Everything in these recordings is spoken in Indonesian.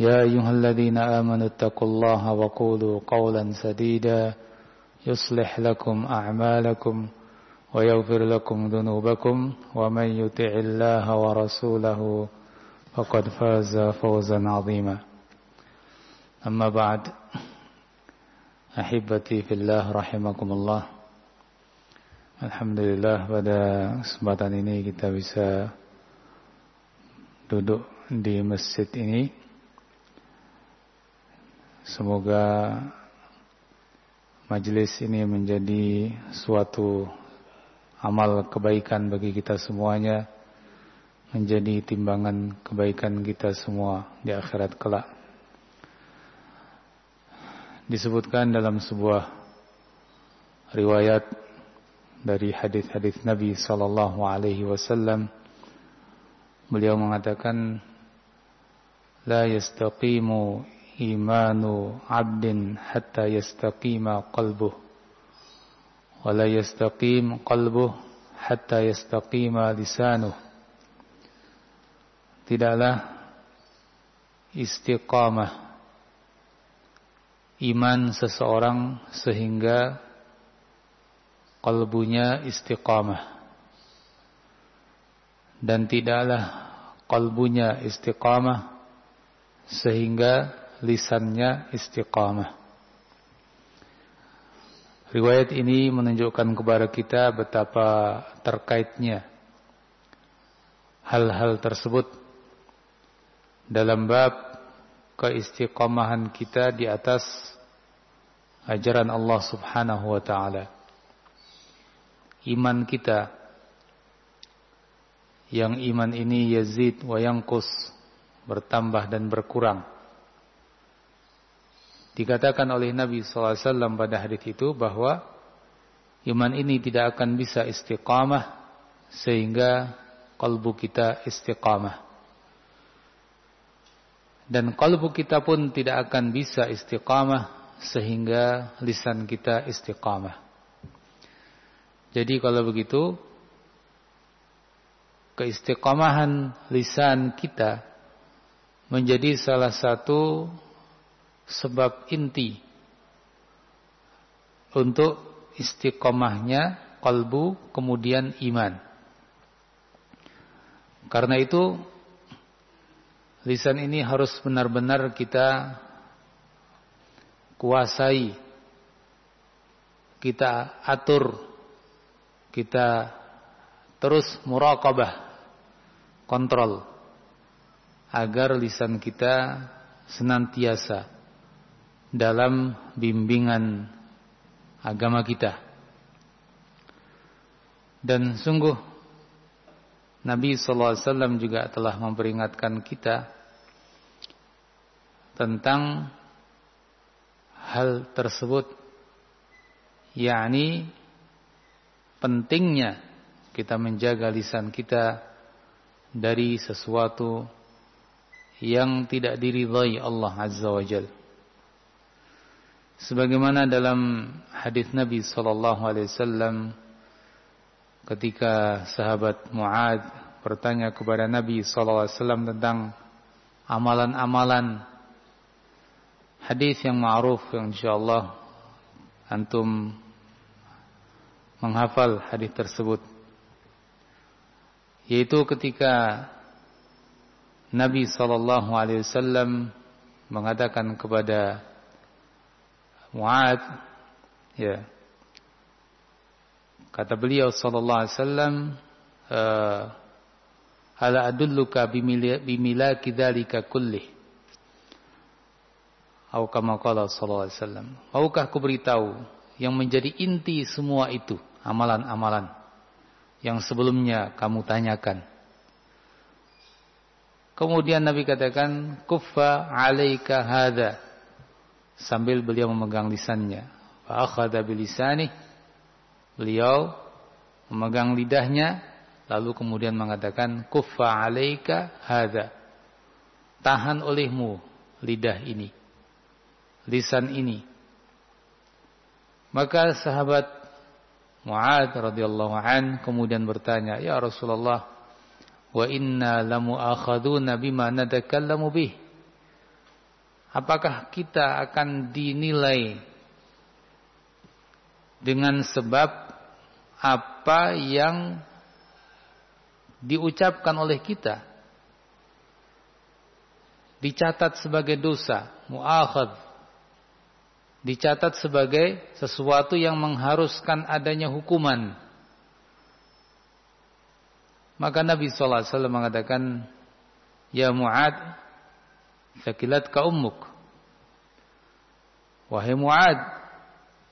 يا أيها الذين آمنوا اتقوا الله وقولوا قولا سديدا يصلح لكم أعمالكم ويغفر لكم ذنوبكم ومن يطع الله ورسوله فقد فاز فوزا عظيما أما بعد أحبتي في الله رحمكم الله Alhamdulillah pada kesempatan ini kita bisa duduk di masjid ini. Semoga majelis ini menjadi suatu amal kebaikan bagi kita semuanya, menjadi timbangan kebaikan kita semua di akhirat kelak. Disebutkan dalam sebuah riwayat dari hadis-hadis Nabi sallallahu alaihi wasallam beliau mengatakan la yastaqimu 'abdin hatta yastaqima qalbuh. Wa la yastaqim qalbuh hatta yastaqima lisanuh. Tidaklah istiqamah iman seseorang sehingga kalbunya istiqamah. Dan tidaklah kalbunya istiqamah sehingga lisannya istiqamah. Riwayat ini menunjukkan kepada kita betapa terkaitnya hal-hal tersebut dalam bab keistiqamahan kita di atas ajaran Allah Subhanahu wa taala iman kita yang iman ini yazid wa yanqus bertambah dan berkurang dikatakan oleh Nabi SAW pada hadis itu bahwa iman ini tidak akan bisa istiqamah sehingga kalbu kita istiqamah. Dan kalbu kita pun tidak akan bisa istiqamah sehingga lisan kita istiqamah. Jadi kalau begitu keistiqomahan lisan kita menjadi salah satu sebab inti untuk istiqomahnya kalbu kemudian iman. Karena itu lisan ini harus benar-benar kita kuasai, kita atur kita terus muraqabah kontrol agar lisan kita senantiasa dalam bimbingan agama kita dan sungguh Nabi sallallahu alaihi wasallam juga telah memperingatkan kita tentang hal tersebut yakni pentingnya kita menjaga lisan kita dari sesuatu yang tidak diridhai Allah Azza wa Jal. Sebagaimana dalam hadis Nabi sallallahu alaihi wasallam ketika sahabat Muad bertanya kepada Nabi sallallahu alaihi wasallam tentang amalan-amalan hadis yang ma'ruf yang insyaallah antum menghafal hadis tersebut yaitu ketika Nabi sallallahu alaihi wasallam mengatakan kepada Muad Ya. Kata beliau sallallahu alaihi wasallam, uh, "Ala adulluka bimilaki dzalika kullih?" Atau kama sallallahu alaihi wasallam. Maukah ku beritahu yang menjadi inti semua itu, amalan-amalan yang sebelumnya kamu tanyakan. Kemudian Nabi katakan, "Kuffa 'alaika hadza." Sambil beliau memegang lisannya. Fa akhadha bilisani. Beliau memegang lidahnya lalu kemudian mengatakan, "Kuffa 'alaika hadza." Tahan olehmu lidah ini. Lisan ini. Maka sahabat Mu'ad radhiyallahu an kemudian bertanya, "Ya Rasulullah, wa inna lamu akhaduna bima natakallamu bih. Apakah kita akan dinilai dengan sebab apa yang diucapkan oleh kita? Dicatat sebagai dosa, muakhad dicatat sebagai sesuatu yang mengharuskan adanya hukuman. Maka Nabi SAW mengatakan, Ya Mu'ad, sakilat ka ummuk. Wahai Mu'ad,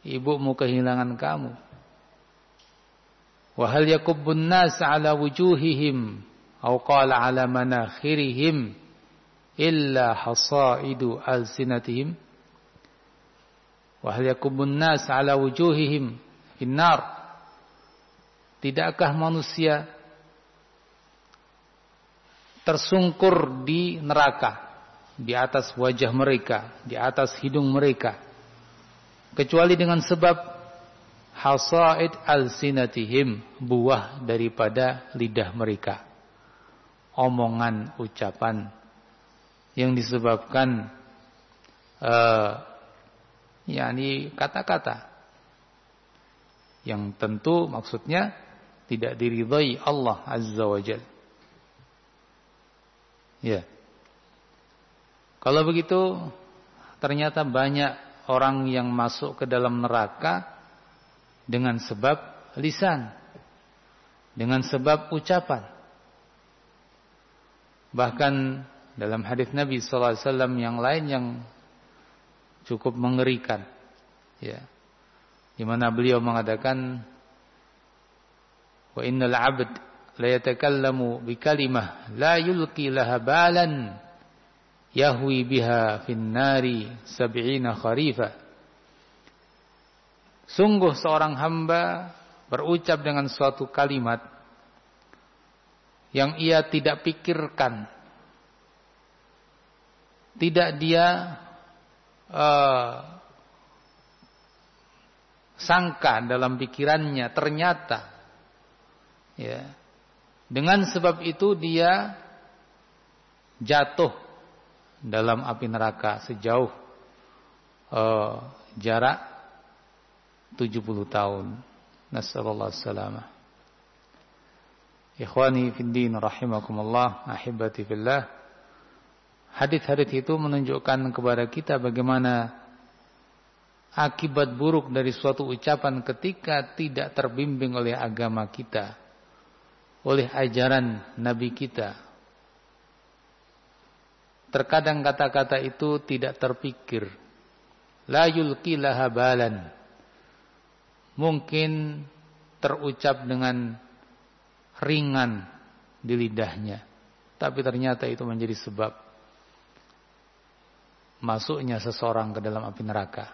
ibumu kehilangan kamu. Wahal yakubbun nas ala wujuhihim, atau qala ala manakhirihim, illa hasaidu alsinatihim. Wahal yakubbun nas ala wujuhihim, innar. Tidakkah manusia tersungkur di neraka di atas wajah mereka, di atas hidung mereka. Kecuali dengan sebab hasaid al-sinatihim, buah daripada lidah mereka. Omongan, ucapan yang disebabkan uh, yakni kata-kata yang tentu maksudnya tidak diridhai Allah Azza wa Jalla. Ya. Kalau begitu ternyata banyak orang yang masuk ke dalam neraka dengan sebab lisan, dengan sebab ucapan. Bahkan dalam hadis Nabi sallallahu alaihi wasallam yang lain yang cukup mengerikan. Ya. Di mana beliau mengatakan wa innal 'abd la yatakallamu bi kalimah la yulqi laha balan yahwi biha fin nari sab'ina kharifa Sungguh seorang hamba berucap dengan suatu kalimat yang ia tidak pikirkan. Tidak dia uh, sangka dalam pikirannya ternyata ya dengan sebab itu dia jatuh dalam api neraka sejauh uh, jarak 70 tahun. Nasallallahu salamah. Ikhwani fid din rahimakumullah, ahibati fillah. Hadis-hadis itu menunjukkan kepada kita bagaimana akibat buruk dari suatu ucapan ketika tidak terbimbing oleh agama kita oleh ajaran Nabi kita. Terkadang kata-kata itu tidak terpikir. La yulki laha balan. Mungkin terucap dengan ringan di lidahnya. Tapi ternyata itu menjadi sebab masuknya seseorang ke dalam api neraka.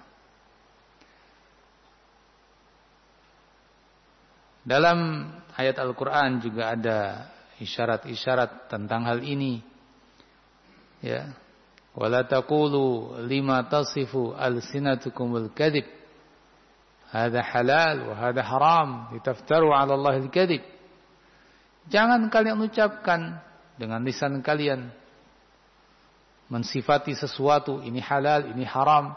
Dalam ayat Al-Quran juga ada isyarat-isyarat tentang hal ini. Ya. Wala taqulu lima tasifu alsinatukumul kadhib. Hada halal wa hada haram. Litaftaru ala Allah al-kadhib. Jangan kalian ucapkan dengan lisan kalian mensifati sesuatu ini halal, ini haram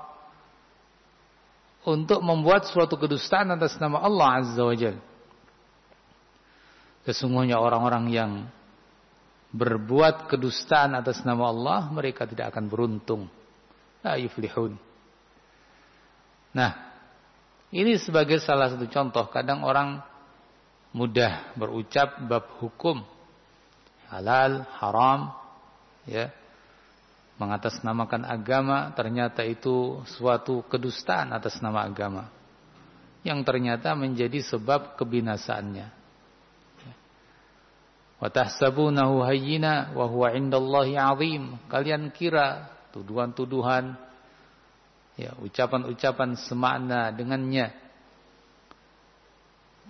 untuk membuat suatu kedustaan atas nama Allah Azza wa Jalla. Sesungguhnya orang-orang yang berbuat kedustaan atas nama Allah, mereka tidak akan beruntung. La yuflihun. Nah, Ini sebagai salah satu contoh. Kadang orang mudah berucap bab hukum halal, haram, ya, mengatasnamakan agama, ternyata itu suatu kedustaan atas nama agama yang ternyata menjadi sebab kebinasaannya. Wa hayyina wa huwa 'indallahi 'azim. Kalian kira tuduhan-tuduhan ya ucapan-ucapan semakna dengannya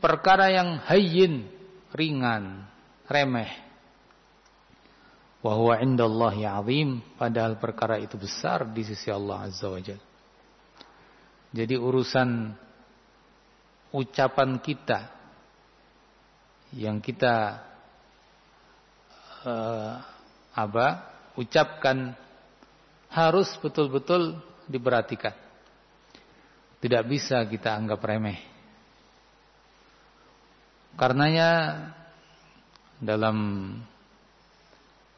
perkara yang hayyin, ringan, remeh. Wa huwa 'indallahi 'azim, padahal perkara itu besar di sisi Allah Azza wa Jalla. Jadi urusan ucapan kita yang kita uh, apa ucapkan harus betul-betul diperhatikan. Tidak bisa kita anggap remeh. Karenanya dalam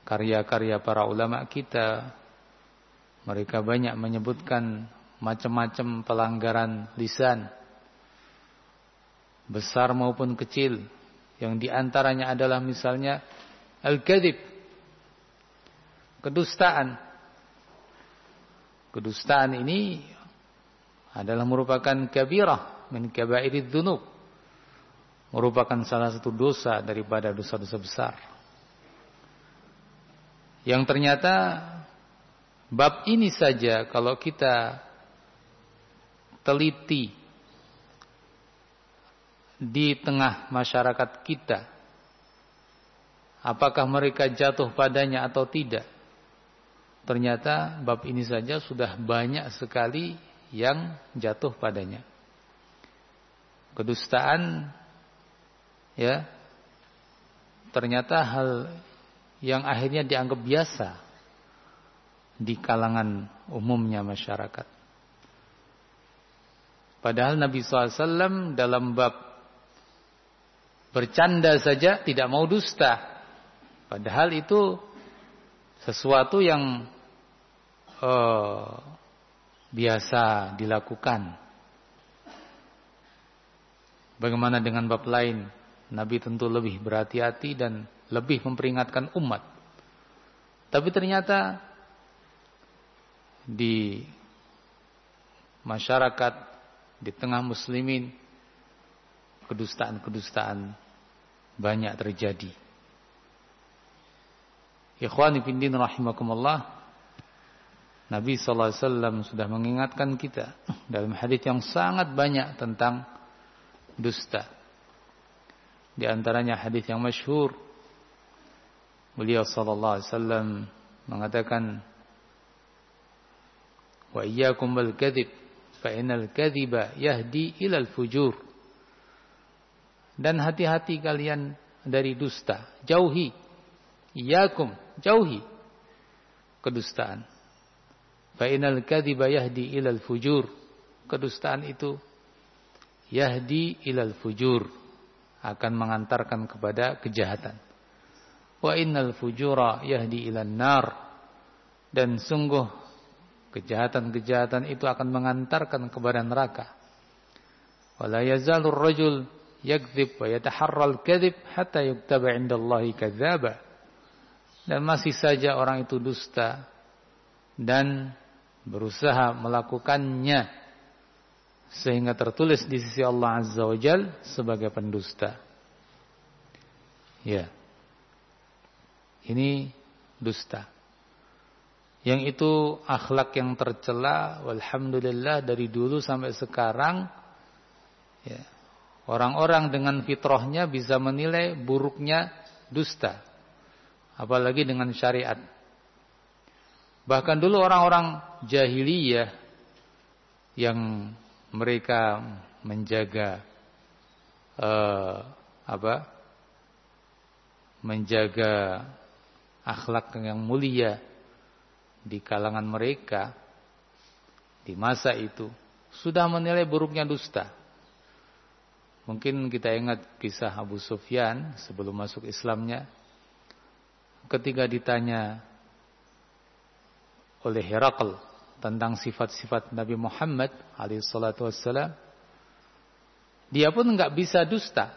karya-karya para ulama kita mereka banyak menyebutkan macam-macam pelanggaran lisan besar maupun kecil yang di antaranya adalah misalnya al-kadhib. Kedustaan. Kedustaan ini adalah merupakan kabirah min kabairid dzunub merupakan salah satu dosa daripada dosa-dosa besar. Yang ternyata bab ini saja kalau kita teliti di tengah masyarakat kita apakah mereka jatuh padanya atau tidak? Ternyata bab ini saja sudah banyak sekali yang jatuh padanya. Kedustaan ya ternyata hal yang akhirnya dianggap biasa di kalangan umumnya masyarakat. Padahal Nabi SAW dalam bab bercanda saja tidak mau dusta. Padahal itu sesuatu yang uh, biasa dilakukan. Bagaimana dengan bab lain? Nabi tentu lebih berhati-hati dan lebih memperingatkan umat. Tapi ternyata di masyarakat, di tengah muslimin kedustaan-kedustaan banyak terjadi. Ikhwani fiddin rahimakumullah. Nabi sallallahu alaihi wasallam sudah mengingatkan kita dalam hadis yang sangat banyak tentang dusta. Di antaranya hadis yang masyhur beliau sallallahu alaihi wasallam mengatakan wa iyyakum bil kadzib fa innal kadziba yahdi ilal fujur dan hati-hati kalian dari dusta. Jauhi. Iyakum. Jauhi. Kedustaan. Fa'inal kadhiba yahdi ilal fujur. Kedustaan itu yahdi ilal fujur. Akan mengantarkan kepada kejahatan. Wa innal fujura yahdi ilal nar. Dan sungguh kejahatan-kejahatan itu akan mengantarkan kepada neraka. Wala yazalur rajul yakdzib wa yataharral kadzib hatta yuktaba 'indallahi kadzdzaba. Dan masih saja orang itu dusta dan berusaha melakukannya sehingga tertulis di sisi Allah Azza wa Jal sebagai pendusta. Ya. Ini dusta. Yang itu akhlak yang tercela walhamdulillah dari dulu sampai sekarang ya Orang-orang dengan fitrahnya bisa menilai buruknya dusta. Apalagi dengan syariat. Bahkan dulu orang-orang jahiliyah yang mereka menjaga uh, apa? Menjaga akhlak yang mulia di kalangan mereka di masa itu sudah menilai buruknya dusta. Mungkin kita ingat kisah Abu Sufyan sebelum masuk Islamnya. Ketika ditanya oleh Herakl tentang sifat-sifat Nabi Muhammad alaihissalatu wassalam. dia pun nggak bisa dusta.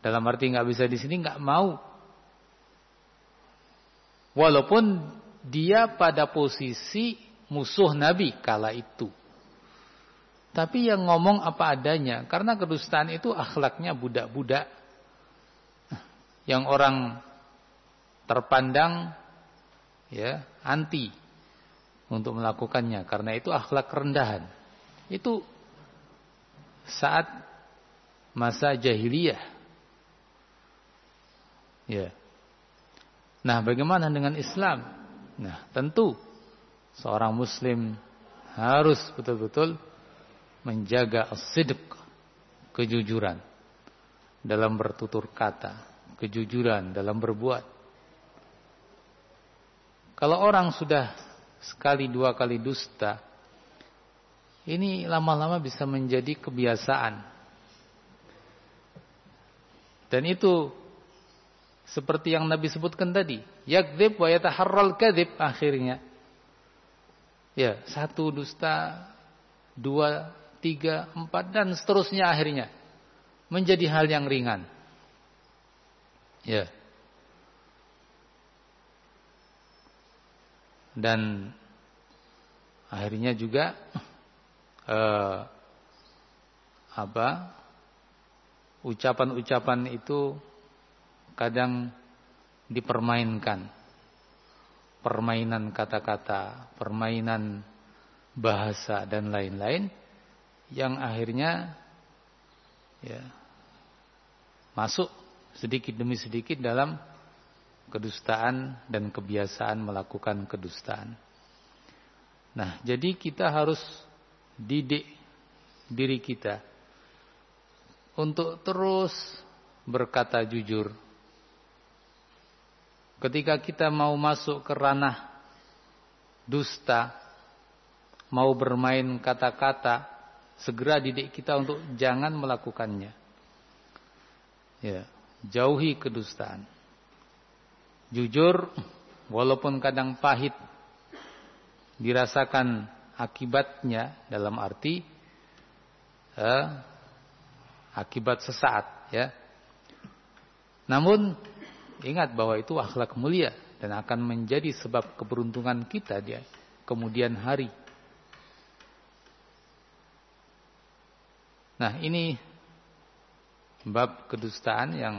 Dalam arti nggak bisa di sini nggak mau. Walaupun dia pada posisi musuh Nabi kala itu. Tapi yang ngomong apa adanya. Karena kedustaan itu akhlaknya budak-budak. Yang orang terpandang ya anti untuk melakukannya. Karena itu akhlak rendahan. Itu saat masa jahiliyah. Ya. Nah, bagaimana dengan Islam? Nah, tentu seorang muslim harus betul-betul menjaga sidq, kejujuran dalam bertutur kata, kejujuran dalam berbuat. Kalau orang sudah sekali dua kali dusta, ini lama-lama bisa menjadi kebiasaan. Dan itu seperti yang Nabi sebutkan tadi, yakdzib wa yataharral kadzib akhirnya. Ya, satu dusta, dua, tiga, empat dan seterusnya akhirnya menjadi hal yang ringan. Ya. Dan akhirnya juga eh, apa ucapan-ucapan itu kadang dipermainkan. Permainan kata-kata permainan bahasa dan lain-lain yang akhirnya ya masuk sedikit demi sedikit dalam kedustaan dan kebiasaan melakukan kedustaan. Nah, jadi kita harus didik diri kita untuk terus berkata jujur. Ketika kita mau masuk ke ranah dusta, mau bermain kata-kata, segera didik kita untuk jangan melakukannya. Ya, jauhi kedustaan. Jujur walaupun kadang pahit dirasakan akibatnya dalam arti eh, akibat sesaat ya. Namun ingat bahwa itu akhlak mulia dan akan menjadi sebab keberuntungan kita dia kemudian hari. Nah, ini bab kedustaan yang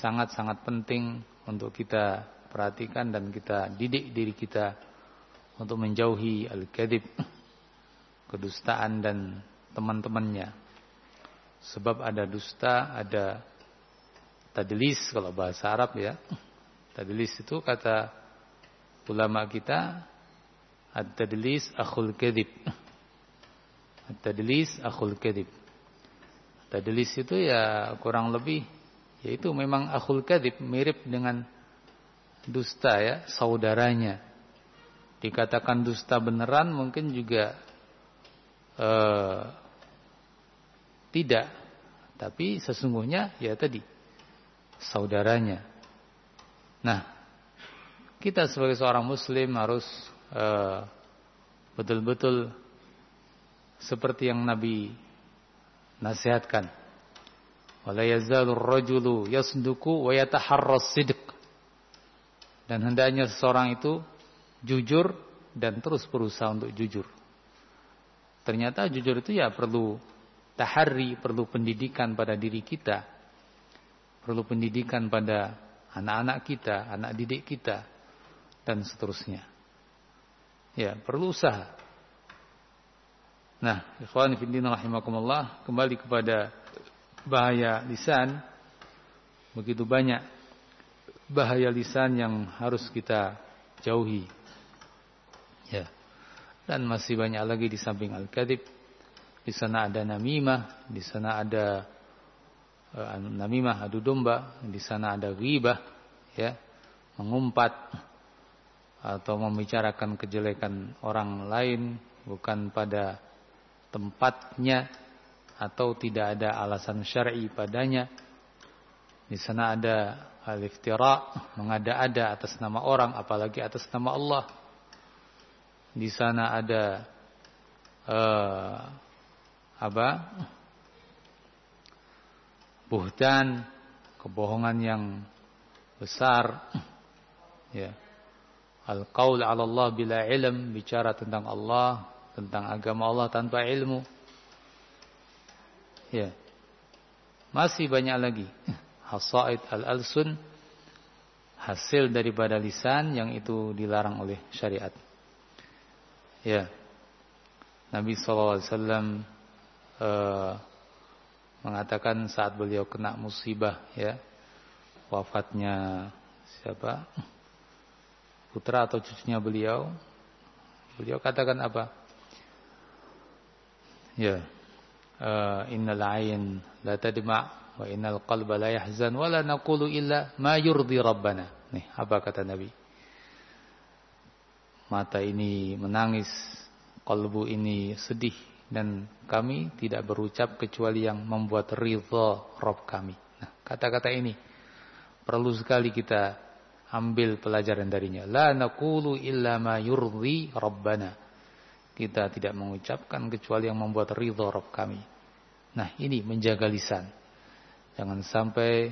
sangat-sangat penting untuk kita perhatikan dan kita didik diri kita untuk menjauhi al-kadhib, kedustaan dan teman-temannya. Sebab ada dusta, ada tadlis kalau bahasa Arab ya. Tadlis itu kata ulama kita ad-tadlis akhul kadhib. Ad-tadlis akhul kadhib. Tadlis itu ya kurang lebih yaitu memang akhul kadhib mirip dengan dusta ya, saudaranya. Dikatakan dusta beneran mungkin juga uh, tidak. Tapi sesungguhnya ya tadi saudaranya. Nah kita sebagai seorang muslim harus uh, betul-betul seperti yang Nabi nasihatkan wala yazalur rajulu yasduku wa yataharras sidq dan hendaknya seseorang itu jujur dan terus berusaha untuk jujur. Ternyata jujur itu ya perlu tahari, perlu pendidikan pada diri kita. Perlu pendidikan pada anak-anak kita, anak didik kita dan seterusnya. Ya, perlu usaha. Nah, ikhwan fillah rahimakumullah, kembali kepada bahaya lisan. Begitu banyak bahaya lisan yang harus kita jauhi. Ya. Dan masih banyak lagi di samping al-kadhib. Di sana ada namimah, di sana ada uh, namimah adu domba, di sana ada ghibah, ya. Mengumpat atau membicarakan kejelekan orang lain bukan pada tempatnya atau tidak ada alasan syar'i padanya. Di sana ada al-iftira, mengada-ada atas nama orang apalagi atas nama Allah di sana ada uh, apa buhtan, kebohongan yang besar. Ya. Al-qaul 'ala Allah bila ilm, bicara tentang Allah, tentang agama Allah tanpa ilmu. Ya. Masih banyak lagi. Hasaid al-alsun hasil daripada lisan yang itu dilarang oleh syariat. Ya. Nabi SAW uh, mengatakan saat beliau kena musibah ya wafatnya siapa putra atau cucunya beliau beliau katakan apa ya innal ayn la tadma wa innal qalba la yahzan wa la naqulu illa ma yurdi rabbana nih apa kata nabi mata ini menangis kalbu ini sedih dan kami tidak berucap kecuali yang membuat ridha Rob kami. Nah, kata-kata ini perlu sekali kita ambil pelajaran darinya. La naqulu illa ma yurdi rabbana. Kita tidak mengucapkan kecuali yang membuat ridha Rob kami. Nah, ini menjaga lisan. Jangan sampai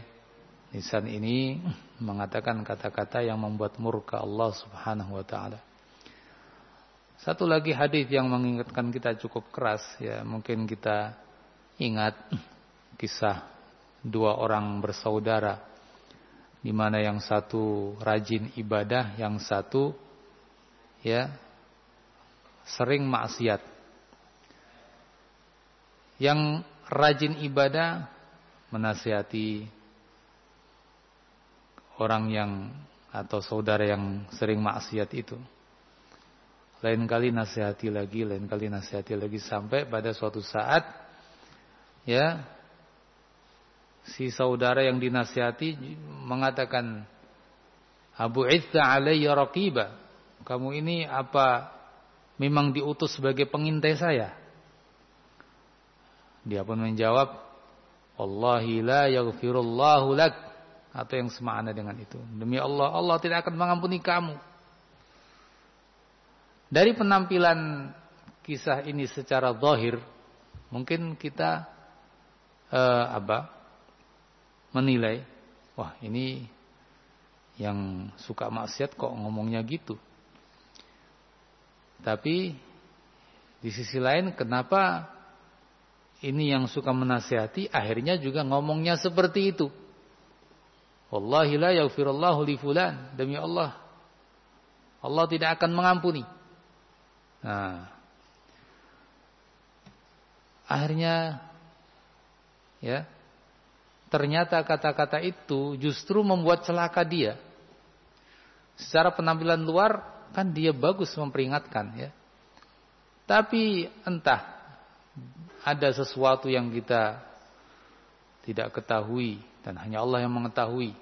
lisan ini mengatakan kata-kata yang membuat murka Allah Subhanahu wa taala. Satu lagi hadis yang mengingatkan kita cukup keras ya, mungkin kita ingat kisah dua orang bersaudara di mana yang satu rajin ibadah, yang satu ya sering maksiat. Yang rajin ibadah menasihati orang yang atau saudara yang sering maksiat itu lain kali nasihati lagi, lain kali nasihati lagi sampai pada suatu saat ya si saudara yang dinasihati mengatakan Abu Izza alayya raqiba. Kamu ini apa memang diutus sebagai pengintai saya? Dia pun menjawab, Wallahi la yaghfirullahu lak. Atau yang semakna dengan itu. Demi Allah, Allah tidak akan mengampuni kamu. Dari penampilan kisah ini secara zahir, mungkin kita uh, apa? menilai, wah ini yang suka maksiat kok ngomongnya gitu. Tapi di sisi lain kenapa ini yang suka menasihati akhirnya juga ngomongnya seperti itu. Wallahi la yaghfirullahu li fulan. Demi Allah. Allah tidak akan mengampuni. Nah, akhirnya ya ternyata kata-kata itu justru membuat celaka dia. Secara penampilan luar kan dia bagus memperingatkan ya. Tapi entah ada sesuatu yang kita tidak ketahui dan hanya Allah yang mengetahui.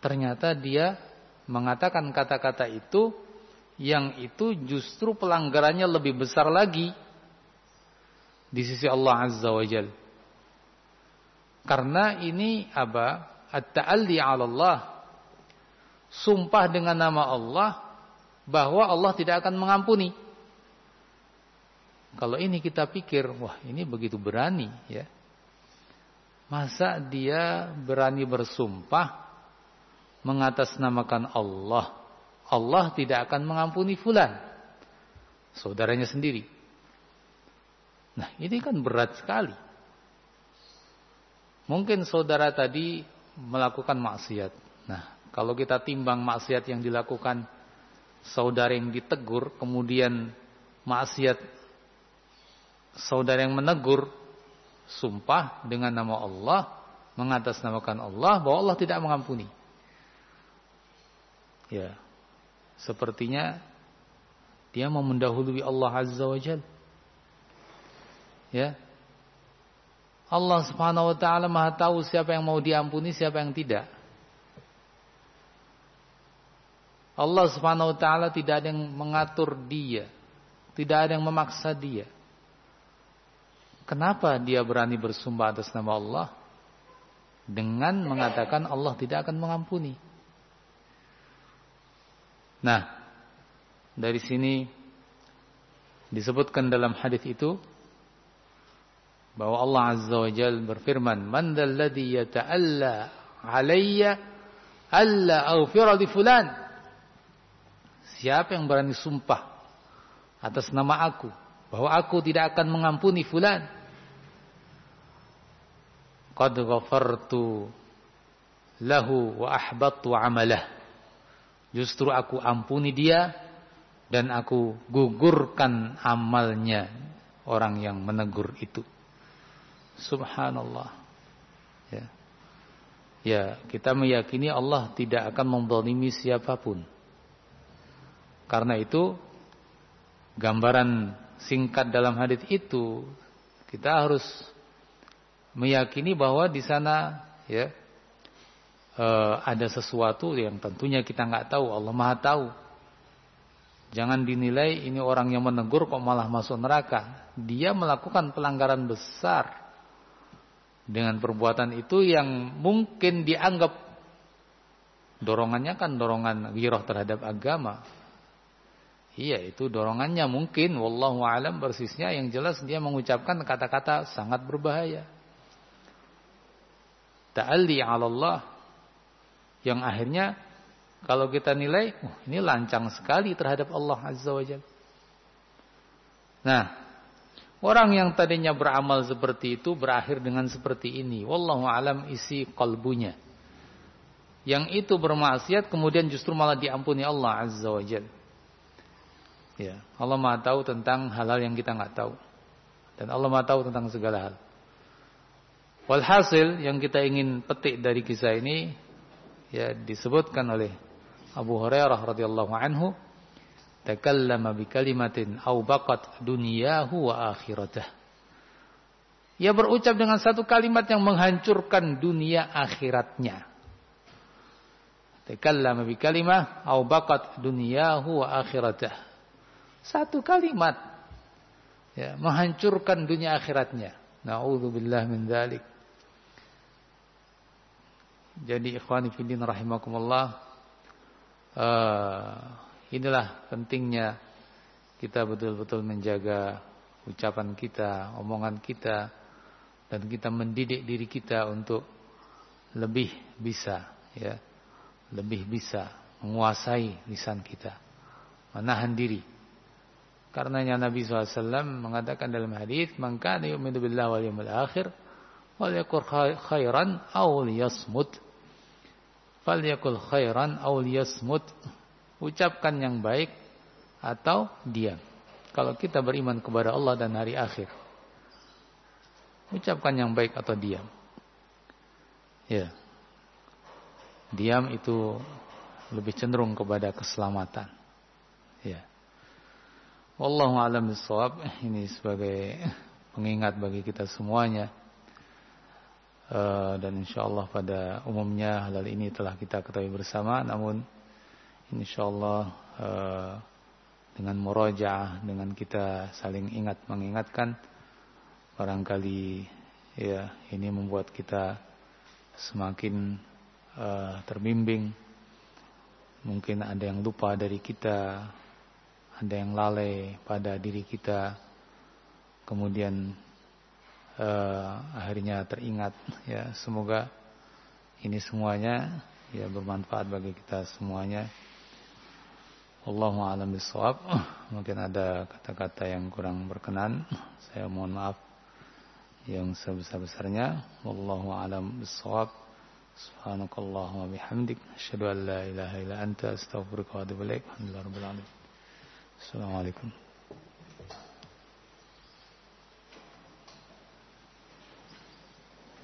Ternyata dia mengatakan kata-kata itu yang itu justru pelanggarannya lebih besar lagi di sisi Allah Azza wa Jal. Karena ini apa? At-ta'alli 'ala Allah. Sumpah dengan nama Allah bahwa Allah tidak akan mengampuni. Kalau ini kita pikir, wah ini begitu berani ya. Masa dia berani bersumpah mengatasnamakan Allah Allah tidak akan mengampuni fulan. Saudaranya sendiri. Nah ini kan berat sekali. Mungkin saudara tadi melakukan maksiat. Nah kalau kita timbang maksiat yang dilakukan saudara yang ditegur, kemudian maksiat saudara yang menegur, sumpah dengan nama Allah, mengatasnamakan Allah bahwa Allah tidak mengampuni. Ya, Sepertinya dia mau mendahului Allah Azza wa Jal. Ya. Allah Subhanahu wa taala Maha tahu siapa yang mau diampuni, siapa yang tidak. Allah Subhanahu wa taala tidak ada yang mengatur dia, tidak ada yang memaksa dia. Kenapa dia berani bersumpah atas nama Allah? Dengan mengatakan Allah tidak akan mengampuni. Nah, dari sini disebutkan dalam hadis itu bahwa Allah Azza wa Jalla berfirman, "Man dzalladzi yata'alla 'alayya alla aghfira li fulan?" Siapa yang berani sumpah atas nama aku bahwa aku tidak akan mengampuni fulan? Qad ghafartu lahu wa ahbattu 'amalah. Justru aku ampuni dia dan aku gugurkan amalnya orang yang menegur itu. Subhanallah. Ya. Ya, kita meyakini Allah tidak akan menzalimi siapa pun. Karena itu gambaran singkat dalam hadis itu kita harus meyakini bahwa di sana ya eh, ada sesuatu yang tentunya kita nggak tahu Allah Maha tahu jangan dinilai ini orang yang menegur kok malah masuk neraka dia melakukan pelanggaran besar dengan perbuatan itu yang mungkin dianggap dorongannya kan dorongan giroh terhadap agama. Iya itu dorongannya mungkin wallahu alam persisnya yang jelas dia mengucapkan kata-kata sangat berbahaya. Ta'alli 'ala Allah yang akhirnya kalau kita nilai oh, ini lancang sekali terhadap Allah Azza wa Jalla. Nah, Orang yang tadinya beramal seperti itu berakhir dengan seperti ini. Wallahu alam isi kalbunya. Yang itu bermaksiat kemudian justru malah diampuni Allah Azza wa Jal. Ya, Allah Maha tahu tentang hal-hal yang kita nggak tahu. Dan Allah Maha tahu tentang segala hal. Walhasil yang kita ingin petik dari kisah ini ya disebutkan oleh Abu Hurairah radhiyallahu anhu takallama bi kalimatin au baqat dunyahu wa akhiratah. Ia berucap dengan satu kalimat yang menghancurkan dunia akhiratnya. Takallama bi kalimah au baqat dunyahu wa akhiratah. Satu kalimat ya, menghancurkan dunia akhiratnya. Nauzubillah min dzalik. Jadi ikhwani fillah rahimakumullah uh, Inilah pentingnya kita betul-betul menjaga ucapan kita, omongan kita, dan kita mendidik diri kita untuk lebih bisa, ya, lebih bisa menguasai lisan kita, menahan diri. Karenanya Nabi SAW mengatakan dalam hadis, "Man kana yu'minu billahi wal yawmil akhir, wal yakul khairan aw liyasmut." Falyakul khairan aw ucapkan yang baik atau diam. Kalau kita beriman kepada Allah dan hari akhir, ucapkan yang baik atau diam. Ya. Diam itu lebih cenderung kepada keselamatan. Ya. Wallahu a'lam bishawab. Ini sebagai pengingat bagi kita semuanya. Uh, dan insyaallah pada umumnya hal ini telah kita ketahui bersama. Namun insyaallah uh, dengan murojaah dengan kita saling ingat mengingatkan barangkali ya ini membuat kita semakin uh, terbimbing. Mungkin ada yang lupa dari kita ada yang lalai pada diri kita. Kemudian uh, akhirnya teringat ya semoga ini semuanya ya bermanfaat bagi kita semuanya Allahu a'lam bishawab. Mungkin ada kata-kata yang kurang berkenan. Saya mohon maaf yang sebesar-besarnya. Wallahu a'lam bishawab. Subhanakallahumma bihamdik asyhadu an la ilaha illa anta astaghfiruka wa atubu ilaik. Alhamdulillah rabbil alamin. Assalamualaikum.